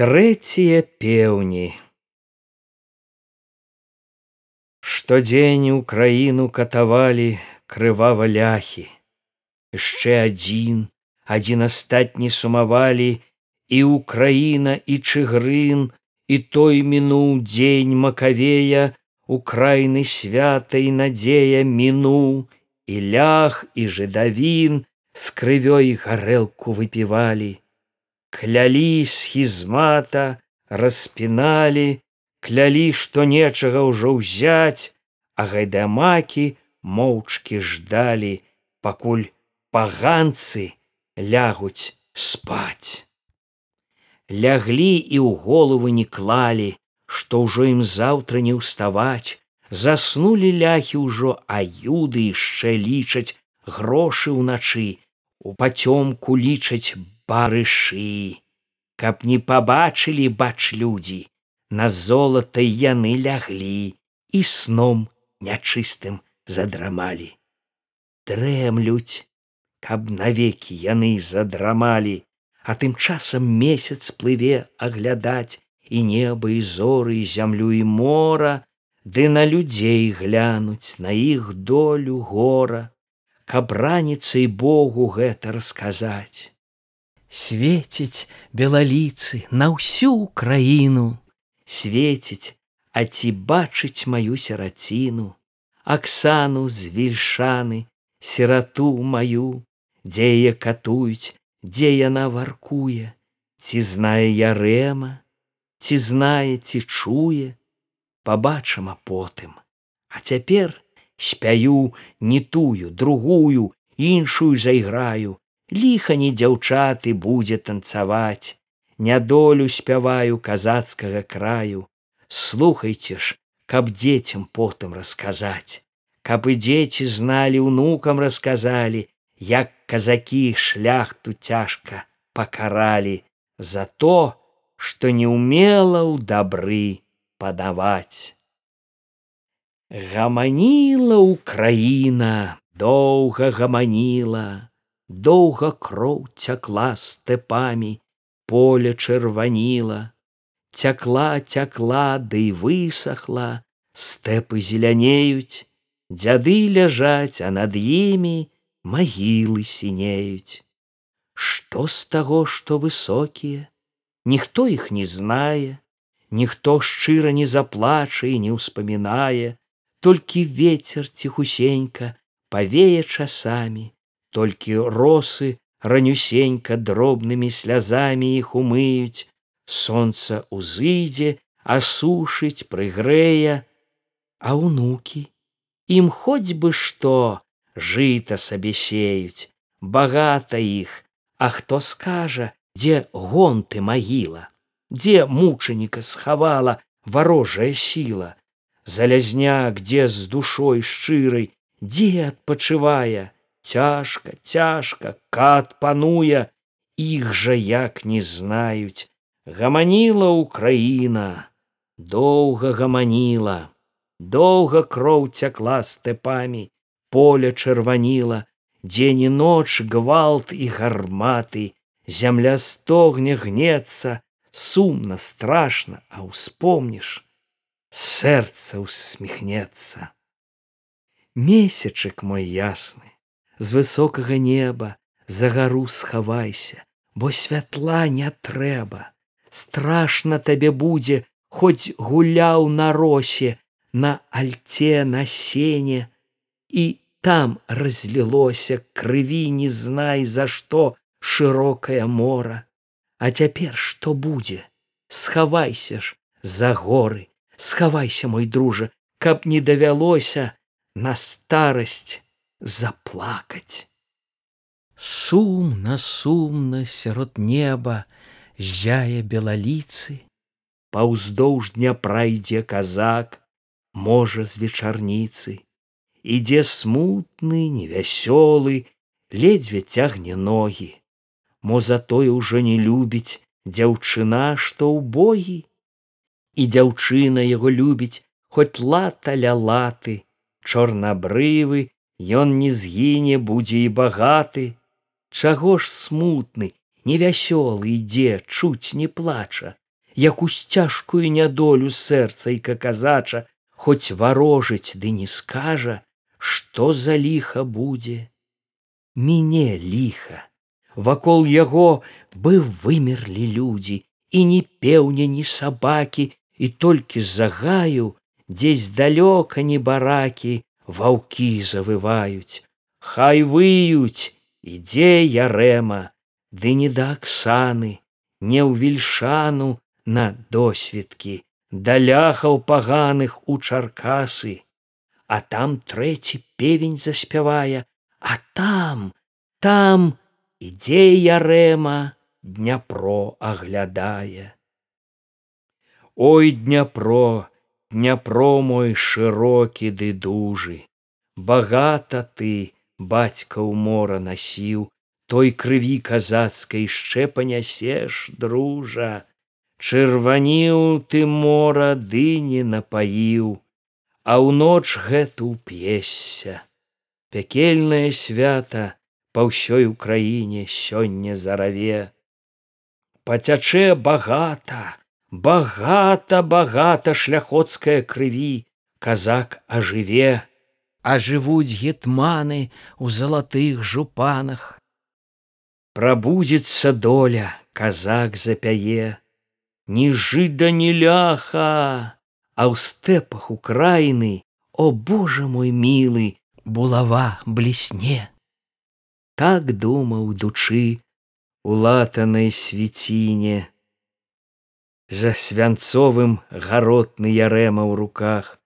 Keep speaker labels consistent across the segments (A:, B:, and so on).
A: Трэція пеўні Штодзень у краіну катавалі крывава ляхі яшчэ адзін адзін астатні сумавалі і украіна і чыгрын і той мінуў дзень макавея украіны свята і надзея мінуў і лях і жыдавін з крывёй гарэлку выпівалі клялі схізмата распіналі клялі што нечага ўжо ўзяць а гайдамакі моўчкі ждалі пакуль паганцы лягуць спаць. Ляглі і ў головы не клалі што ўжо ім заўтра не ўставаць. Заснулі ляхі ўжо а юды яшчэ лічаць грошы ўначы у пацёмку лічаць барышы каб не пабачылі бач людзі на золата яны ляглі і сном нячыстым задрамалі. Трэмлюць каб навекі яны задрамалі а тым часам месяц плыве аглядаць і неба і зоры і зямлю і мора ды на людзей глянуць на іх долю гора каб раніцай богу гэта расказаць свеціць белаліцы на ўсю краіну свеціць а ці бачыць маю сераціну аксану з вільшаны сирату маю дзе яе катуюць дзе яна варкуе. Ці знае ярэма ці знае ці чуе? Побачым а потым. А цяпер спяю не тую другую іншую зайграю ліха не дзяўчаты будзе танцаваць. Нядолю спяваю казацкага краю. Слухайте ж каб дзецям потым расказаць. Каб і дзеці зналі унукам расказалі як казакі шляхту цяжка пакаралі за то што не умела ў дабры падаваць. Гаманіла украіна доўга гаманіла доўга кроў цякла стэпамі поле чырваніла. Цякла цякла ды да высохла стэпы зелянеюць дзяды ляжаць а над імі магілы сінеюць. Што з таго што высокія? Ніхто іх не знае ніхто шчыра не заплача і не ўспамінае. Толькі вецер ціхусенька павее часамі толькі росы ранюсенька дробнымі слязамі іх умыюць сонца узыдзе асушыць прыгрэе. А унукі? Ім хоць бы што жыта сабе сеюць багата іх. А хто скажа дзе гонты магіла дзе мучаніка схавала варожая сіла? Залязняк дзе з душой шчырай дзе адпачывае цяжка цяжка кат пануе іх жа як не знаюць. Гаманіла украіна доўга гаманіла доўга кроў цякла стэпамі поле чырваніла дзень і ноч гвалт і гарматы зямля стогне гнецца сумна страшна а ўспомніш сэрца усміхнецца месячык мой ясны з высокага неба за гару схавайся, бо святла не трэба. страшно табе будзе хоць гуляў на росе на альце на сене і там разлілося крыві не знай за што шырокае мора а цяпер што будзе схавайся ж за горы схавайся мой дружа каб не давялося на старасць заплакаць. Сумна сумна сярод неба зяе белаліцы, Паўздоўж дня прайдзе казак, можа з вечарніцы, ідзе смутны, невясёлы, ледзьве цягне ногі. Мо затое ўжо не любіць дзяўчына, што ў богі. І дзяўчына яго любіць, хоць лата ля латы, чорнабрывы, Ён не згіне будзе і багаты, Чаго ж смутны, невясёлы ідзе, чуць не плача, як у сцяжкую нядолю сэрцайка казача хоць варожыць ды не скажа што за ліха будзе. Міне ліха. Вакол яго бы вымерлі людзі і ні пеўня ні сабакі і толькі загаю дзесь далёка не баракі ваўкі завываюць хай выюць ідзе ярэма ды не да аксаны не ў вільшану на досведкі да ляхаў паганых у чаркасы. А там трэці певень заспявае а там там ідзе ярэма дняпро аглядае. Ой дняпро дняпро мой шырокі ды дужы. Багата ты бацька ў мора насіў. Той крыві казацкай яшчэ панясеш дружа. Чырваніў ты мора ды не напаіў. А ў ноч гэту п'есся. Пякельнае свята па ўсёй украіне сёння зараве. Пацячэ багата багата багата шляхоцкая крыві казак ажыве. А жывуць гетманы у залатых жупанах. Прабудзецца доля казак запяе. Ні жыда не ляха а ў стэпах украіны о боже мой мілы! булава блісне. Так думаў дучы у латанай свеціне за свянцовым гаротны ярэма ў руках.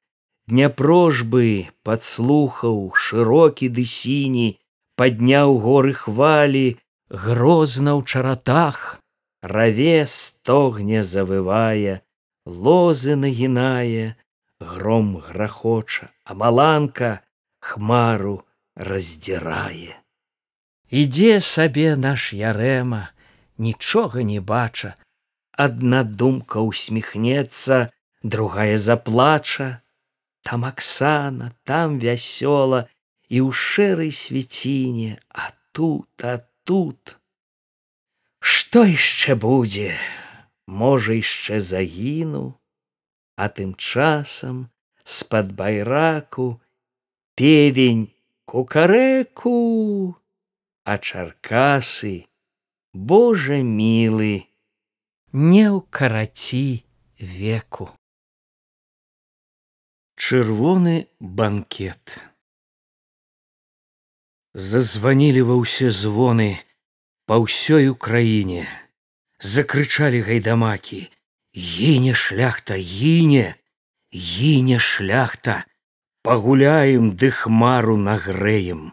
A: Дняпрожбы подслухаў шырокі ды сіні падняў горы хвалі грозна ў чаратах. Раве стогне завывае лозы нагінае гром грахоча а маланка хмару раздзірае. Ідзе сабе наш ярэма нічога не бача адна думка усміхнецца другая заплача. Там аксана там вясёла і ў шэрай свеціне а тут а тут. Што яшчэ будзе? Можа яшчэ загіну а тым часам з пад байраку певень кукарэку а чаркасы божа мілы не ўкараці веку. Чырвоны банкет. Зазванілі ва ўсе звоны па ўсёй украіне. Закрычалі гайдамакі гіне шляхта гіне гіне шляхта пагуляем ды хмару нагрэем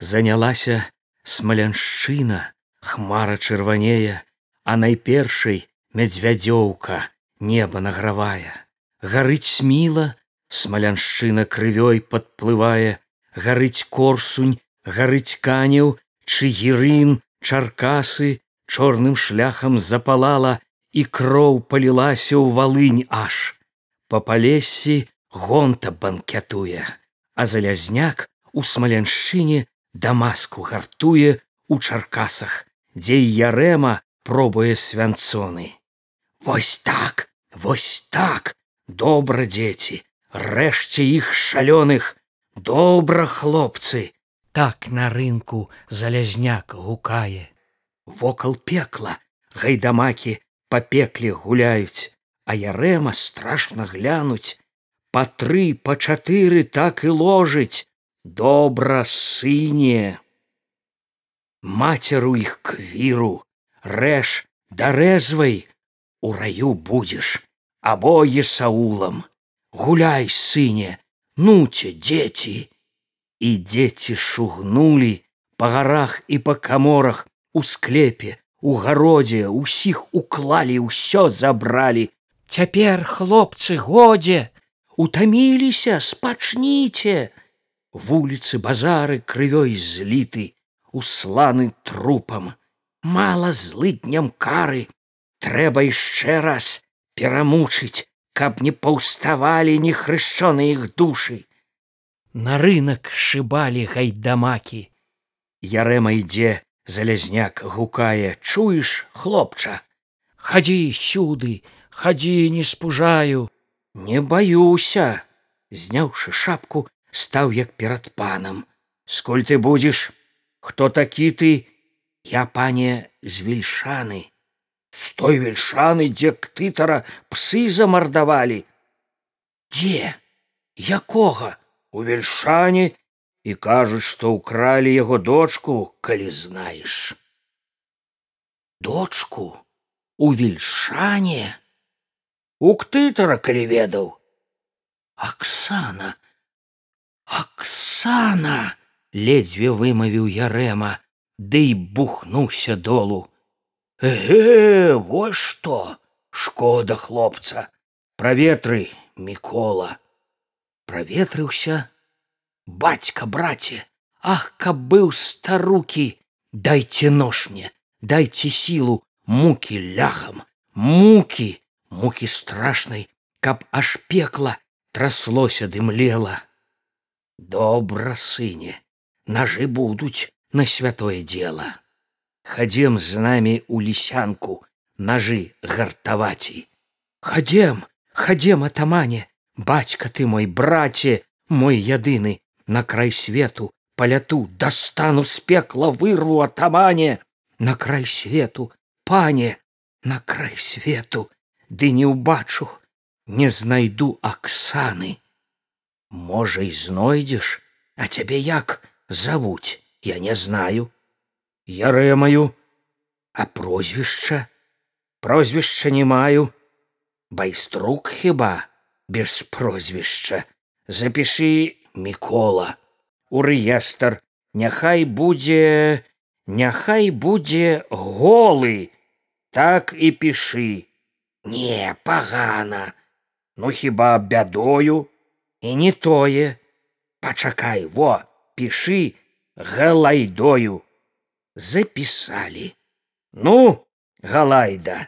A: занялася смаляншчына хмара чырванее а найпершай мядзвядзёўка неба награвая. Гарыць сміла смаляншчына крывёй падплывае. Гарыць корсунь гарыць канеў чыгірын чаркасы чорным шляхам запалала і кроў палілася ў валынь аж. Па палессі гонта банкетуе а залязняк у смаленшчыне дамаску гартуе у чаркасах дзе ярэма пробуе свянцоны вось так вось так. Добра дзеці рэшце іх шалёных. Добра хлопцы. Так на рынку залязняк гукае. Вокал пекла гайдамакі па пекле гуляюць а ярэма страшна глянуць. Па тры па чатыры так і ложыць. Добра сыне. Мацеру іх квіру рэш дарэзвай у раю будзеш абое саулам. Гуляй сыне нуце дзеці. І дзеці шугнулі па гарах і па каморах у склепе у гародзе усіх уклалі ўсё забралі. Цяпер хлопцы годзе утаміліся спачніце. Вуліцы базары крывёй зліты усланы трупам мала злытням кары. Трэба яшчэ раз перамучыць, каб не паўставалі нехрышчоны іх душы. На рынок шыбалі гайдамакі. Ярэма ідзе, залязняк гукае, чуеш, хлопча, хадзі сюды хадзі не спужаю не баюся зняўшы шапку стаў як перад панам. Скуль ты будзеш? Хто такі ты я пане з вельшаны з той вельшаны дзе ктытара псы замардавалі дзе? Якога? У вельшане і кажуць што ўкралі яго дочку калі знаеш дочку? У вельшане у ктытара калі ведаў аксана аксана ледзьве вымавіў ярэма ды і бухнуўся долу. Ге, вось што, шкода хлопца, праветры, мікола. Праветрыўся, бацька, браце, Ах, каб быў старукі, дайце нож мне, дайце сілу, мукі ляхам, мукі, мукі страшнай, каб аж пекла траслося дымлела. Добра, сыне, нажы будуць на святое дело. Хадзем з намі ў лісянку нажы гартаваці хадзем хадзем атамане бацька ты мой браце мой ядыны на край свету паляту дастану з пекла вырву атамане. На край свету пане на край свету ды не ўбачу не знайду аксаны можа і знойдзеш а цябе як завуць я не знаю. Я рэмаю а прозвішча? Прозвішча не маю. Байструк хіба? Без прозвішча. Запішы мікола у рэестр. Няхай будзе няхай будзе голы. Так і пішы. Не пагана. Ну хіба бядою? І не тое. Пачакай во пішы галайдою. Запісалі ну галайда.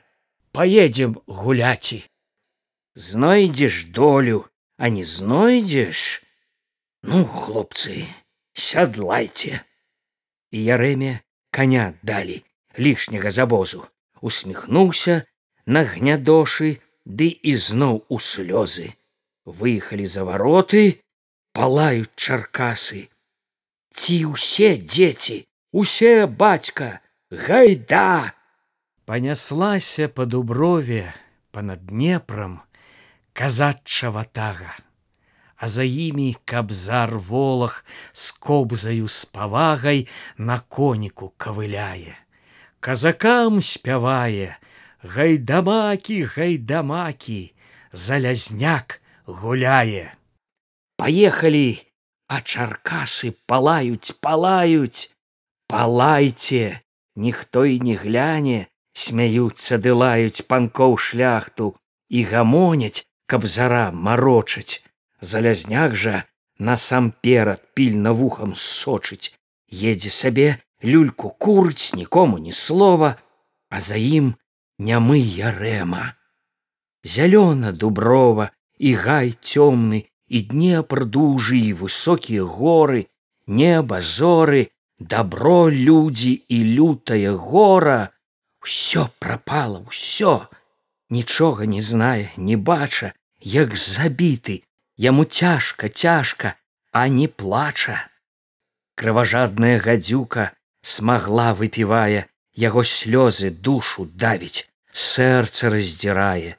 A: Поедем гуляці знойдзеш долю а не знойдзеш ну хлопцы сядлайце і ярэме коня далі лішняга забозу. Усміхнуўся на гнядошы ды ізноў у слёзы. Выехалі за вароты палаюць чаркасы ці ўсе дзеці? Усе бацька гайда! Паняслася па дуброве панад днепром казачча ватага а за імі кабзар волах з кобзаю з павагай на коніку кавыляе. Казакам спявае гайдамакі гайдамакі залязняк гуляе паехалі а чаркасы палаюць палаюць. Палайце ніхто і не гляне смяюцца ды лаюць панкоў шляхту і гамоняць каб зара марочыць. Залязняк жа насамперад пільна вухам сочыць. Едзе сабе люльку курыць нікому ні слова а за ім нямы ярэма зялёна дуброва і гай цёмны і днепр дужы і высокія горы неба зоры добро людзі і лютае гора. Ўсё прапала ўсё нічога не знае не бача як забіты. Яму цяжка цяжка а не плача. Крыважадная гадзюка смагла выпівае яго слёзы душу давіць сэрца раздзірае.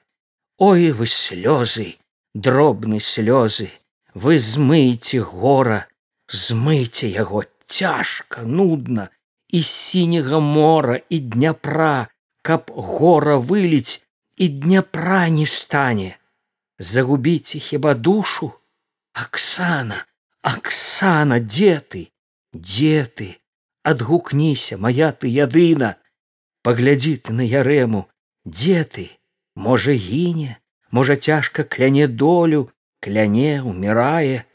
A: Ой вы слёзы дробны слёзы. Вы змыйце гора змыйце яго. Цяжка нудна і сіняга мора і дняпра. Каб гора выліць і дняпра не стане. Загубіце хіба душу? Аксана аксана дзе ты? Дзе ты? Адгукніся моя ты ядына. Паглядзі ты на ярэму. Дзе ты? Можа гіне можа цяжка кляне долю кляне умірае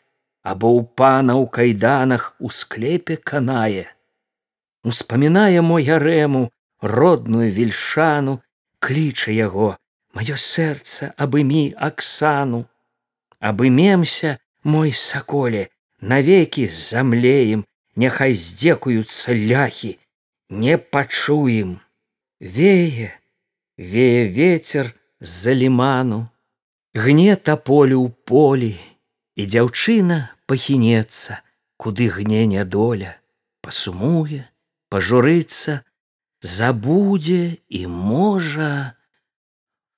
A: або ў пана ў кайданах у склепе канае. Успамінае мой ярэму родную вельшану кліча яго маё сэрца абымі аксану. Абымемся мой саколе навекі замлеем няхай здзекуюцца ляхі не пачуем. Вее вее ветер з-за ліману, гне таполю ў полі, і дзяўчына пахінецца, куды гне нядоля, пасумуе, пажурыцца, забудзе і можа,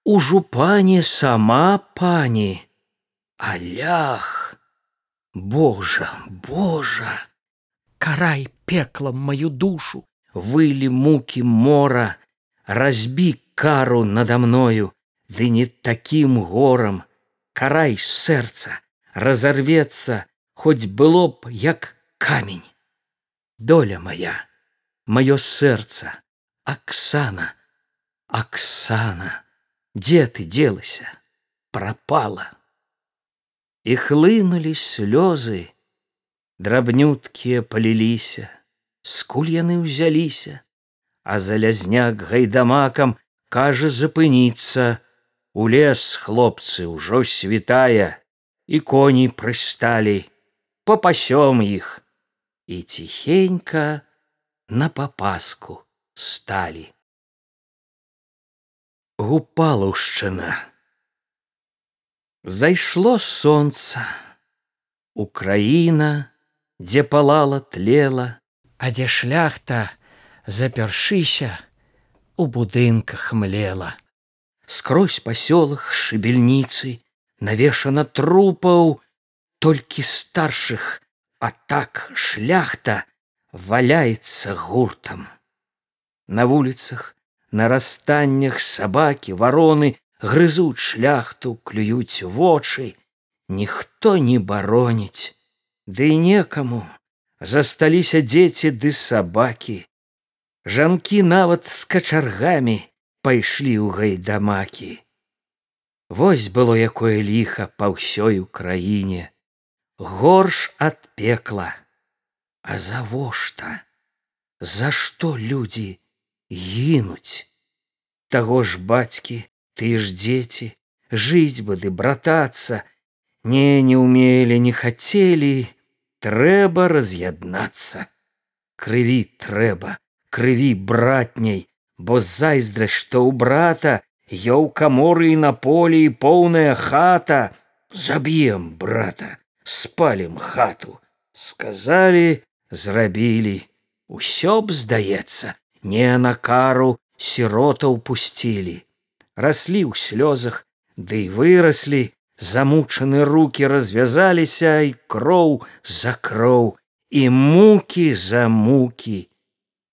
A: Ужо пані сама пані, Алях, Божа, Божа, карай пеклам маю душу, вылі мукі мора, разбі кару надо мною, ды не такім горам, карай сэрца, разорвецца, хоць было б як камень. Доля моя, маё сэрца, Аксана, Аксана, дзе ты делася, пропала. І хлынулі слёзы, драбнюткія паліліся, скуль яны ўзяліся, а залязняк гайдамакам кажа запыніцца, У лес хлопцы ўжо святая, і коні прысталі, попасём іх, і ціхенька на папаску сталі. Гупалаўшчына. Зайшло сонца, Украіна, дзе палала тлела, а дзе шляхта, запершыся, у будынках млела. Скрозь па сёлах шыбельніцы, навешана трупаў, толькі старшых, а так шляхта валяецца гуртам. На вуліцах, на расстаннях сабакі, вароны грызуць шляхту, клююць вочы, ніхто не бароніць, Ды і некаму засталіся дзеці ды сабакі. Жанкі нават з качаргамі пайшлі ў гайдамакі. Вось было якое ліха па ўсёй краіне, горш ад пекла, А завошта, За што людзі гінуць. Таго ж бацькі, ты ж дзеці, жыць бы ды братацца, не не умелі, не хацелі, трэба раз'яднацца. Крыві трэба, крыві братняй, бо зайздрасць, што ў брата, я ў каморы і на полі і поўная хата, заб'ем брата, спалім хату, сказалі, зрабілі, усё б здаецца, не на кару сіротаў пусцілі. Раслі ў слёзах ды да выраслі. Замучаны руки развязаліся і кроў за кроў і мукі за мукі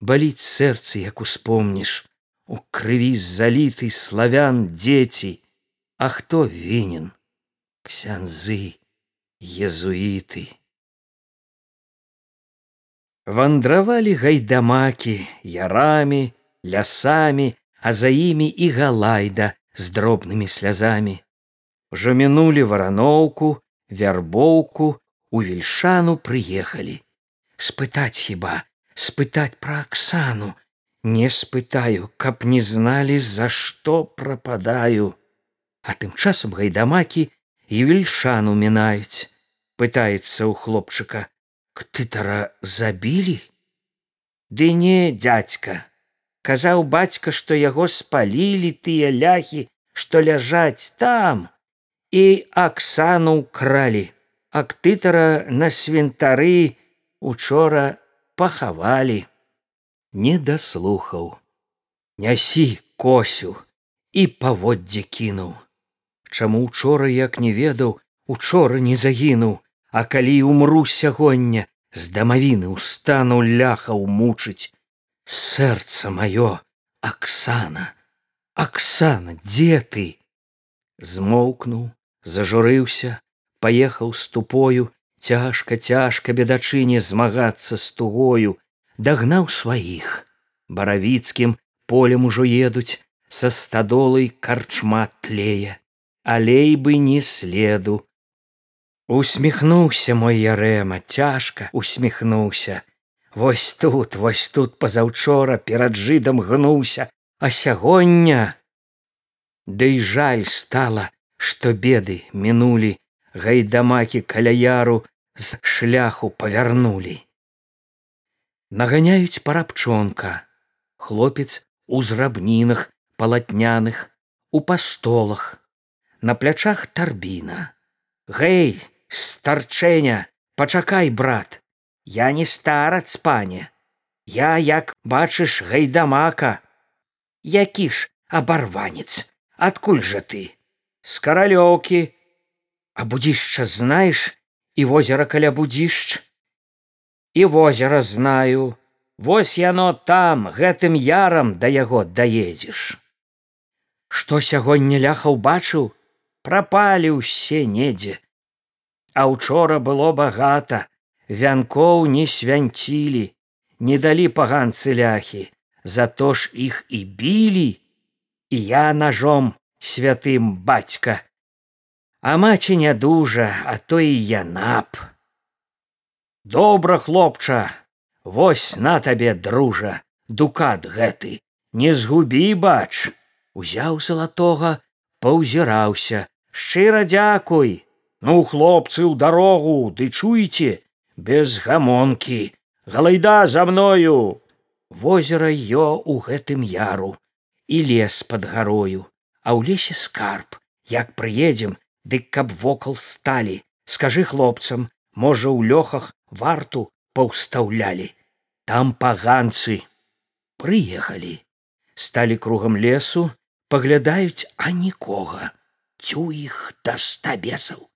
A: баліць сэрцы як успомніш у крыві заліты славян дзеці а хто вінен ксянзы езуіты вандравалі гайдамакі ярамі лясамі а за імі і галайда з дробнымі слязамі. Ужо мінулі вараноўку вярбоўку у вельшану прыехалі. Спытаць хіба спытаць пра аксану не спытаю каб не зналі за што прападаю. А тым часам гайдамакі і вельшану мінаюць. Пытаецца ў хлопчыка ктытара забілі? Ды не дядзька казаў бацька што яго спалілі тыя ляхі што ляжаць там і аксану кралі а ктытара на свінтары учора пахавалі не даслухаў. Нясі косю і паводдзе кінуў. Чаму учора як не ведаў учора не загінуў А калі умру сягоння з дамавіны ўстану ляхаў мучыць. Сэрца маё аксана аксана дзе ты? Змоўкнуў зажурыўся паехаў з тупою цяжка цяжка бедачыне змагацца з тугою. Дагнаў сваіх. Баравіцкім полем ужо едуць са стадолай карчма тлее. Алей бы не следу. Усміхнуўся мой ярэма, цяжка усміхнуўся. Вось тут, вось тут пазаўчора перад жыдам гнуўся, а сягоння. Ды і жаль стала, што беды мінулі, гайдамакі каля яру з шляху павярнулі. Наганяюць парабчонка. Хлопец у зрабнінах палатняных у пастолах на плячах тарбіна гэй старчэня пачакай брат я не старац пане я як бачыш гайдамака які ж абарванец адкуль жа ты з каралёўкі а будзішча знаеш і возера каля будзішч. І возера знаю. Вось яно там гэтым ярам да яго даедзеш. Што сягоння ляхаў бачыў прапалі ўсе недзе. А учора было багата вянкоў не свянцілі не далі паганцы ляхі зато ж іх і білі. І я ножом святым бацька а маці не дужа а то і яна б добра хлопча вось на табе дружа дукат гэты не згубі бач. Узяў залатога паўзіраўся. Шчыра дзякуй. Ну хлопцы ў дарогу ды чуеце без гамонкі. Галайда за мною. Возера ё у гэтым яру. І лес под гарою. А ў лесе скарб. Як прыедзем дык каб вокал сталі скажы хлопцам можа ў лёхах варту паўстаўлялі. Там паганцы прыехалі сталі кругам лесу паглядаюць а нікога. Цю іх да ста бесаў.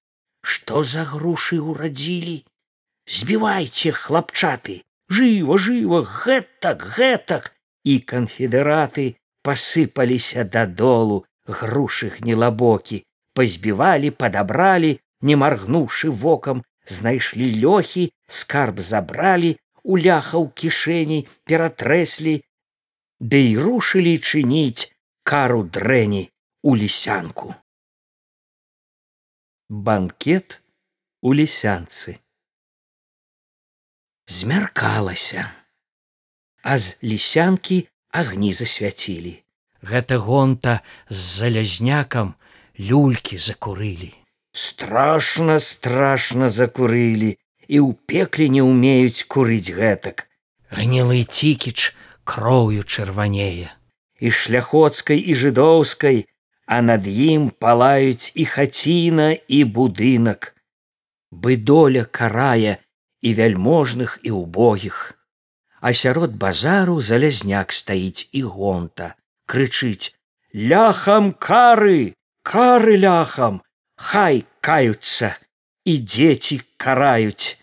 A: Што за грушы ўрадзілі? Збівайце хлапчаты жыва жыва гэтак гэтак! І канфедэраты пасыпаліся дадолу грушы гнілабокі пазбівалі падабралі не маргнуўшы вокам знайшлі лёхі скарб забралі у ляхаў кішэней ператрэслі ды і рушылі чыніць кару дрэні у лісянку. Банкет у лісянцы. Змяркалася. А з лісянкі агні засвяцілі. Гэта гонта з залязнякам люлькі закурылі. Страшно страшно закурылі і ў пекле не ўмеюць курыць гэтак. Гнілы цікіч кроўю чырванее. І шляхоцкай і жыдоўскай а над ім палаюць і хаціна і будынак. Бы доля карая і вяльможных і убогіх а сярод базару залязняк стаіць і гонта. Крычыць ляхам кары кары ляхам хай каюцца і дзеці караюць.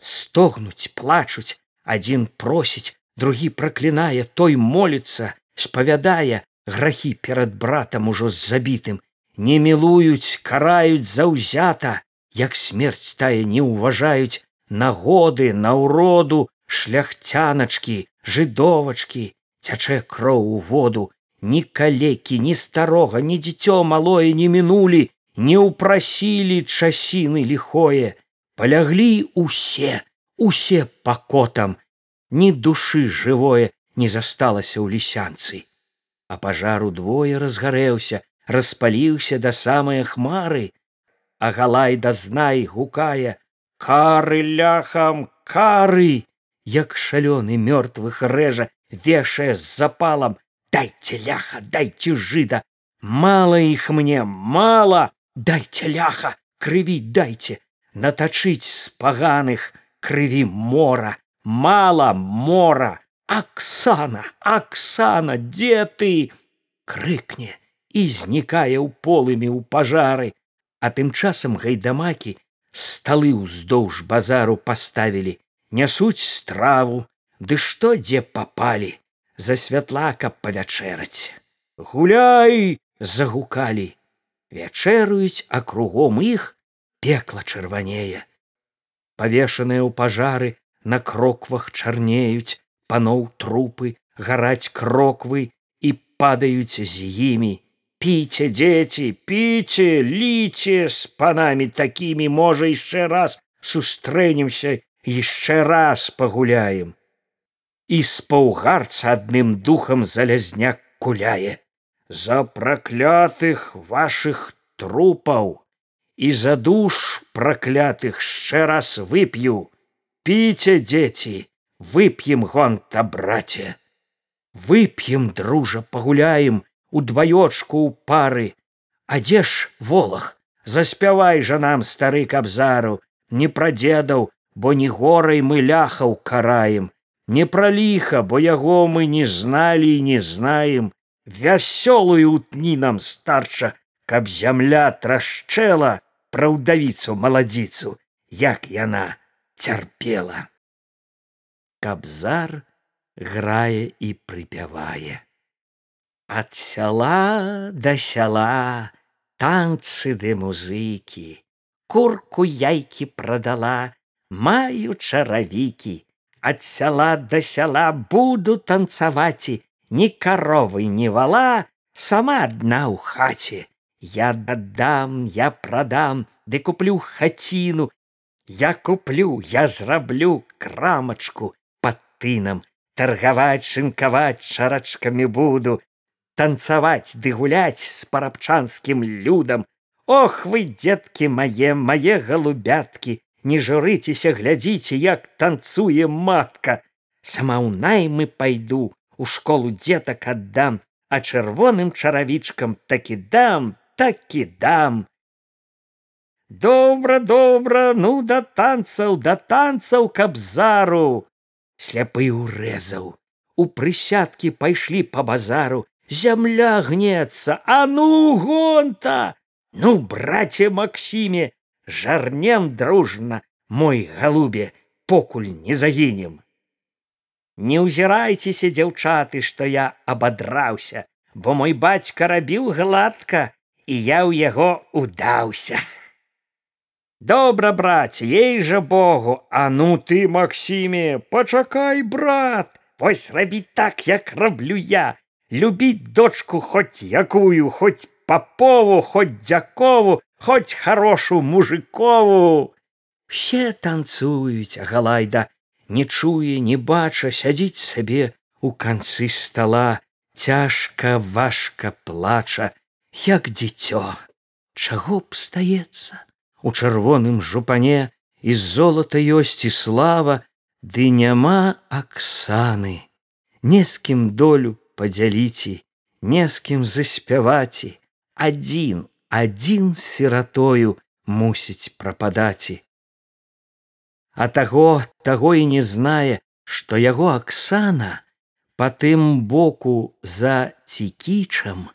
A: Стогнуць плачуць адзін просіць другі праклінае той моліцца спавядае грахі перад братам ужо з забітым. Не мілуюць караюць заўзята як смерць тая не ўважаюць. Нагоды на ўроду шляхцяначкі жыдовачкі цячэ кроў у воду ні калекі ні старога ні дзіцё малое не мінулі не ўпрасілі часіны ліхое. Паляглі усе усе пакотам ні душы жывое не засталася ў лісянцы. А пажару двое разгарэўся распаліўся да самыя хмары. А галай да знай гукае кары ляхам кары! Як шалёны мёртвых рэжа вешае з запалам дайце ляха дайце жыда мала іх мне мала дайце ляха крыві дайце натачыць з паганых крыві мора! Мала мора! Аксана аксана дзе ты? Крыкне і знікае ў полымі ў пажары а тым часам гайдамакі сталы ўздоўж базару паставілі нясуць страву! Ды што дзе папалі за святла каб павячэраць. Гуляй загукалі. Вячэруюць а кругом іх пекла чырванее. Павешаныя ў пажары на кроквах чарнеюць паноў трупы гараць кроквы і падаюць з імі. Піце дзеці піце ліце з панамі такімі можа яшчэ раз сустрэнемся яшчэ раз пагуляем і з паўгарца адным духам залязняк куляе. За праклятых вашых трупаў і за душ праклятых яшчэ раз вып'ю. Піце дзеці вып'ем гонта браце. Вып'ем дружа пагуляем удваёчку ў пары. А дзе ж волах? Заспявай жа нам стары кабзару не пра дзедаў бо не горай мы ляхаў караем не пра ліха бо яго мы не зналі і не знаем. Вясёлую утні нам старша каб зямля трашчэла пра ўдавіцу маладзіцу як яна цярпела. Кабзар грае і прыпявае. Ад сяла да сяла танцы ды музыкі. Курку яйкі прадала маю чаравікі ад сяла да сяла буду танцаваці ні каровы не вала сама адна ў хаце я дадам я прадам ды куплю хаціну я куплю я зраблю крамачку под тынам таргаваць шынкаваць шарачкамі буду. Танцаваць ды гуляць з парабчанскім людам ох вы дзеткі мае мае галубяткі не журыцеся глядзіце як танцуе матка. Сама ў наймы пайду у школу дзетак аддам а чырвоным чаравічкам такі дам такі дам. Добра добра ну да танцаў да танцаў кабзару сляпы ўрэзаў. У прысядкі пайшлі по базару. Зямля гнецца а ну гонта! Ну браце максіме жарнем дружна мой галубе покуль не загінем. Не ўзірайцеся дзяўчаты што я абадраўся бо мой бацька рабіў гладка і я ў яго удаўся добра браць ей жа богу а ну ты максіме пачакай брат вось рабіць так як раблю я. Любіць дочку хоць якую хоць папову хоць дзякову хоць хорошу мужикову. Все танцуюць галайда не чуе не бача сядзіць сабе у канцы стола цяжка важка плача як дзіцё. Чаго б стаецца? У чырвоным жупане і золата ёсць і слава ды няма аксаны. Не з кім долю падзяліці не з кім заспяваці адзін адзін сіратою мусіць прападаці а таго таго і не знае што яго аксана па тым боку за цікічам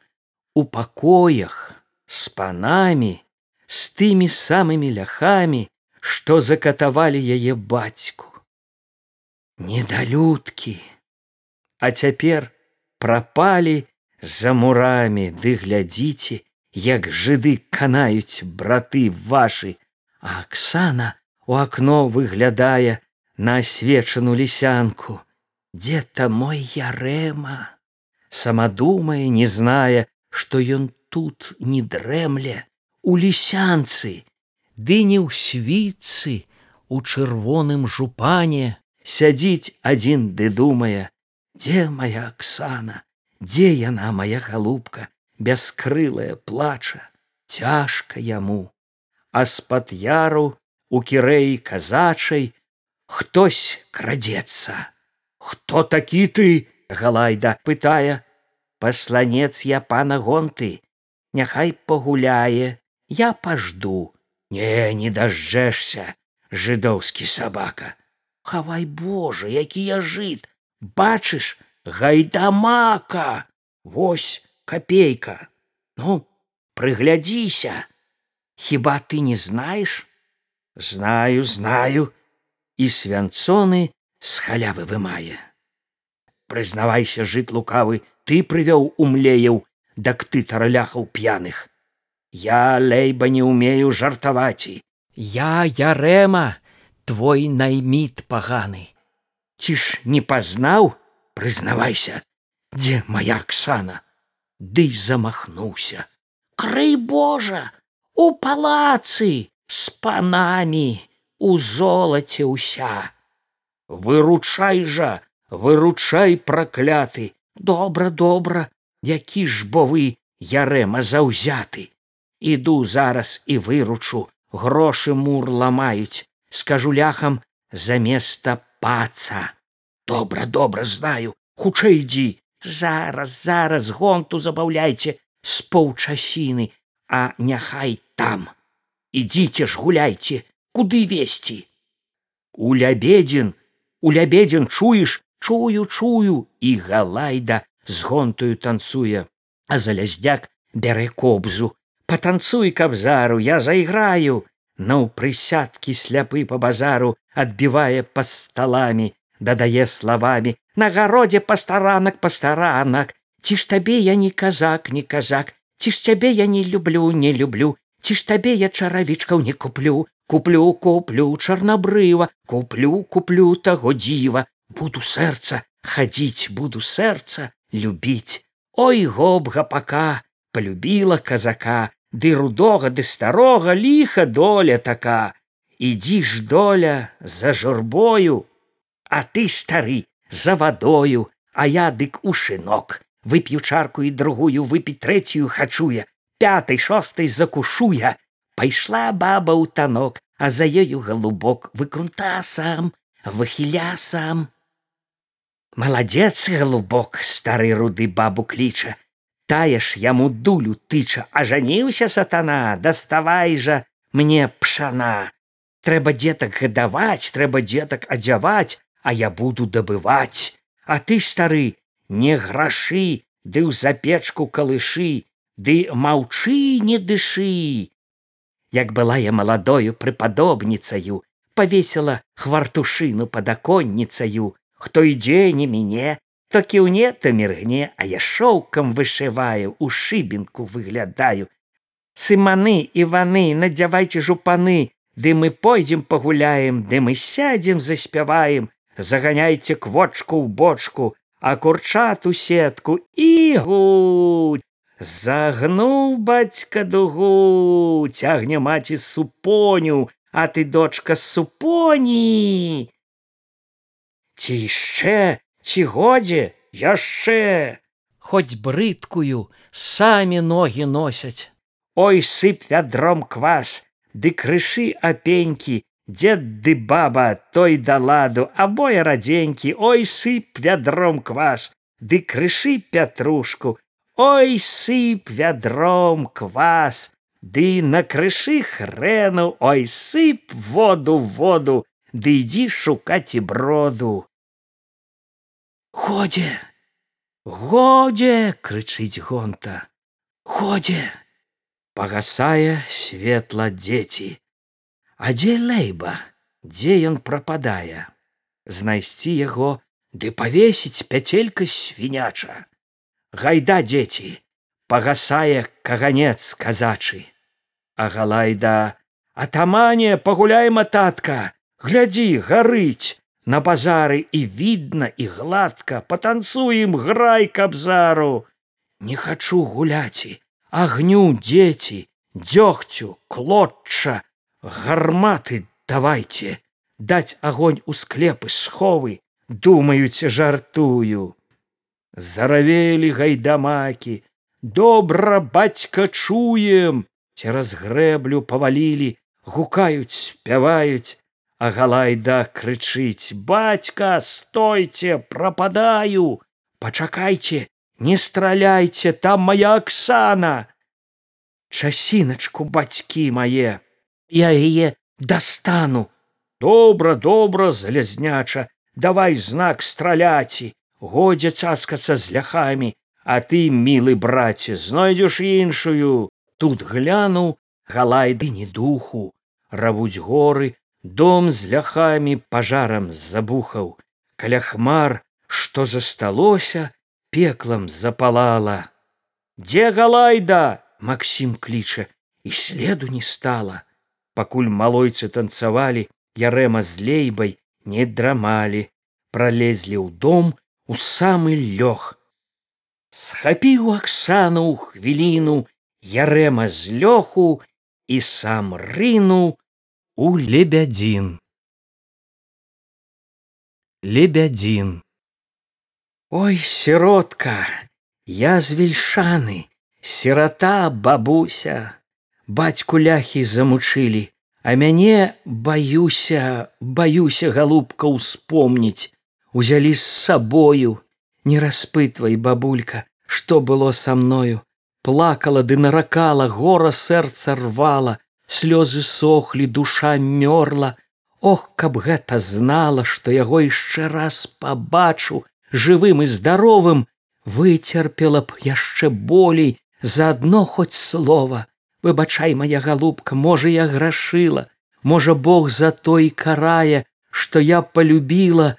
A: у пакоях з панамі з тымі самымі ляхамі, што закатавалі яе бацьку. Недалюдкі, А цяпер прапалі за мурамі ды глядзіце, як жыды канаюць браты вашы, а Аксана у акно выглядае на асвечану лісянку. Дзе-то мой ярэма, сама думае, не знае, што ён тут не дрэмле, у лісянцы, ды не ў свіцы, у чырвоным жупане. Сядзіць адзін ды думае, дзе моя Аксана, дзе яна моя галубка, бяскрылая плача, цяжка яму, а з-пад яру у кірэі казачай хтось крадзецца. Хто такі ты? Галайда пытае, пасланец я пана гонты, няхай пагуляе, я пажду не не дажджэшся жыдоўскі сабака хавай божа які я жыт! Бачыш гайдамака! Вось копейка ну прыглядзіся. Хіба ты не знаеш? Знаю знаю. І свянцоны з халявы вымае. Прызнавайся жыт лукавы ты прывёў умлеяў дак ты тараляхаў п'яных. Я лейба не умею жартаваці. Я ярэма, твой найміт паганы. Ці ж не пазнаў, прызнавайся, дзе моя Аксана, Дый замахнуўся. Крый Божа, у палацы, з панамі, у золаце ўся. Выручай жа, выручай пракляты, добра, добра, які ж бо вы ярэма заўзяты. Іду зараз і выручу грошы мур ламаюць. Скажу ляхам заместа паца добра добра знаю. Хутчэй ідзі. Зараз зараз гонту забаўляйце з паўчасіны а няхай там. Ідзіце ж гуляйце. Куды весці у лябедзін. У лябедзін чуеш? Чую чую. І галайда з гонтою танцуе. А залязняк бярэ кобзу. Патанцуй кабзару я зайграю. Ну прысядкі сляпы по базару адбівае па сталамі дадае словамі на гародзе пастаранак пастаранак ці ж табе я не казак не казак. Ці ж цябе я не люблю не люблю. Ці ж табе я чаравічкаў не куплю. Куплю куплю чарнабрыва куплю куплю таго дзіва. Буду сэрца хадзіць буду сэрца любіць. Ой гобга пака полюбіла казака. Ды рудога ды старога ліха доля така. Ідзі ж доля за журбою а ты стары за вадою а я дык у шынок. Вып'ю чарку і другую выпіць трэцюю хачуе пятай шостай закушуя пайшла баба ў танок а за ёю галубок. Выкрунта сам выхіля сам. Маладзец галубок стары руды бабу кліча. Тая ж яму дулю тыча ажаніўся сатана даставай жа мне пшана трэба дзетак гадаваць трэба дзетак адзяваць а я буду дабываць. А ты стары не грашы ды ў запечку калышы ды маўчы не дышы. Як была я маладою прыпадобніцаю павесела хвартушыну падаконніцаю хто ідзе не мяне то кіўне то міргне а я шоўкам вышываю у шыбінку выглядаю. Сыманы іваны надзявайце жупаны ды мы пойдзем пагуляем ды мы сядзем заспяваем заганяйце квочку ў бочку а курчат у сетку і гуць. Загнуў бацька дугу цягне маці супоню а ты дочка супоні. Ці яшчэ ці годзе яшчэ? Хоць брыдкую самі ногі носяць. Ой сып вядром квас ды крышы апенькі дзед ды баба той да ладу абое радзенькі ой сып вядром квас ды крышы пятрушку ой сып вядром квас ды на крышы хрэну ой сып воду воду ды ідзі шукаць і броду годзе годзе крычыць гонта. Годзе пагасае светла дзеці а дзе лейба? Дзе ён прападае? Знайсці яго ды павесіць пяцелька свіняча. Гайда дзеці пагасае каганец казачы. А галайда атамане пагуляем ататка! Глядзі гарыць! На базары і відна і гладка патанцуем грай кабзару не хачу гуляці! Агню дзеці! Дзёгцю клотча гарматы давайте даць агонь у склепы сховы думаюць жартую. Заравелі гайдамакі добра бацька чуем цераз грэблю павалілі гукаюць спяваюць а галайда крычыць бацька стойце прападаю! Пачакайце не страляйце там моя аксана часіначку бацькі мае я яе дастану. Добра добра залезняча давай знак страляці. Годзе цаскацца з ляхамі а ты мілы браце знойдзеш іншую. Тут гляну галайды не духу. Равуць горы дом з ляхамі пажарам забухаў. Каля хмар што засталося пеклам запалала. Дзе галайда максім кліча. І следу не стала пакуль малойцы танцавалі ярэма з лейбай не драмалі. Пролезлі ў дом у самы лёг. Схапіў аксану ў хвіліну ярэма з лёху і сам рынуў у лебядзін. Лебядзін. Ой сіротка я з вельшаны сірата бабуся бацьку ляхі замучылі а мяне баюся баюся галубка ўспомніць узялі з сабою. Не распытвай бабулька что было со мною. Плакала ды наракала гора сэрца рвала слёзы сохлі душа мёрла. Ох каб гэта знала што яго яшчэ раз пабачу жывым і здаровым выцерпела б яшчэ болей заадно хоць слова выбачай моя галубка можа я грашыла можа бог за той карае што я полюбіла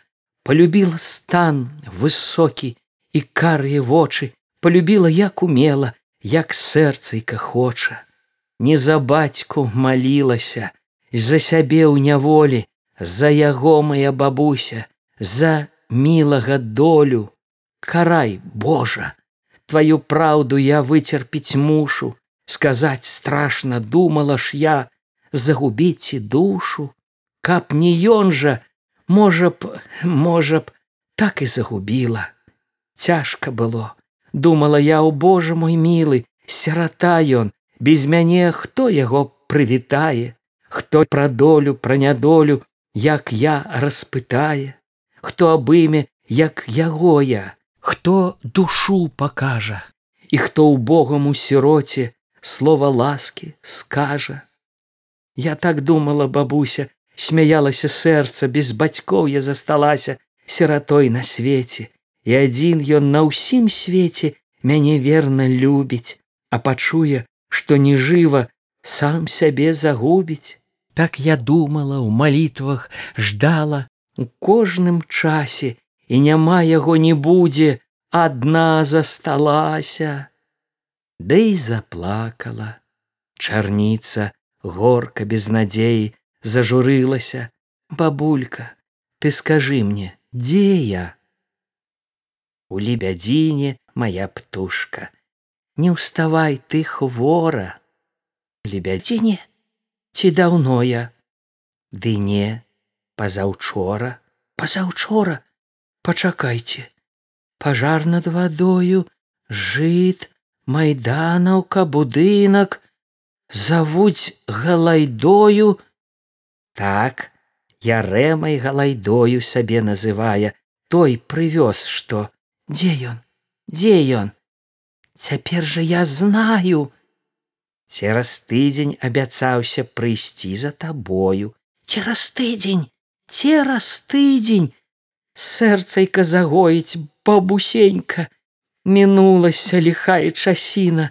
A: полюбіла стан высокі і карые вочы полюбіла як умела як сэрцайка хоча. Не за бацьку малілася за сябе ў няволі за яго моя бабуся за мілага долю. Карай божа твою праўду я выцерпіць мушу сказаць страшно думала ж я загубіць і душу. Каб не ён жа можа б можа б так і загубіла. Цяжка было думала я у божа мой мілы сірата ён без мяне хто яго прывітае? Хто пра долю пра нядолю як я распытае? Хто абыме як яго я? Хто душу пакажа? І хто ў богам у сіроце слова ласки скажа. Я так думала бабуся смяялася сэрца без бацькоў я засталася сіратой на свеце. І адзін ён на ўсім свеце мяне верна любіць а пачуе што не жыва сам сябе загубіць. Так я думала ў малітвах ждала. У кожным часе і няма яго не будзе адна засталася да і заплакала. Чарніца горка без надзеі зажурылася. Бабулька ты скажи мне дзе я? У лебядзіне моя птушка. Не ўставай ты хвора! Лебядзіне ці даўно я? Ды не. Пазаўчора пазаўчора пачакайце пажар над вадою жыт майданаўка будынак завуць галайдою. Так я рэмай галайдою сабе называе. Той прывёз што. Дзе ён? Дзе ён? Цяпер жа я знаю. Цераз тыдзень абяцаўся прыйсці за табою. Цераз тыдзень цераз тыдзень. Сэрцайка загоіць бабусенька мінулася ліхая часіна.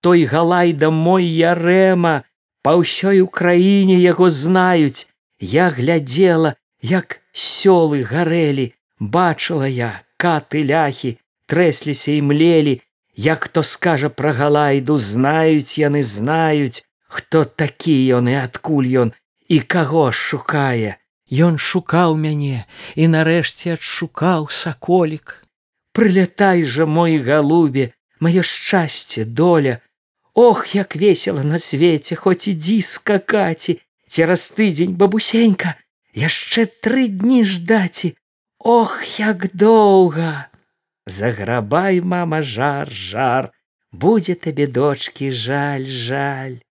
A: Той галайда мой ярэма па ўсёй украіне яго знаюць. Я глядзела як сёлы гарэлі. Бачыла я каты ляхі трэсліся і млелі. Як хто скажа пра галайду знаюць яны знаюць. Хто такі ён і адкуль ён і каго шукае? Ён шукаў мяне і нарэшце адшукаў саколік прылятай жа мой галубе маё шчасце доля! Ох як весела на свеце хоць ідзі скакаці цераз тыдзень бабусенька яшчэ тры дні ждаці ох як доўга Заграбай, мама, жар, жар, будзе табе дочки жаль, жаль.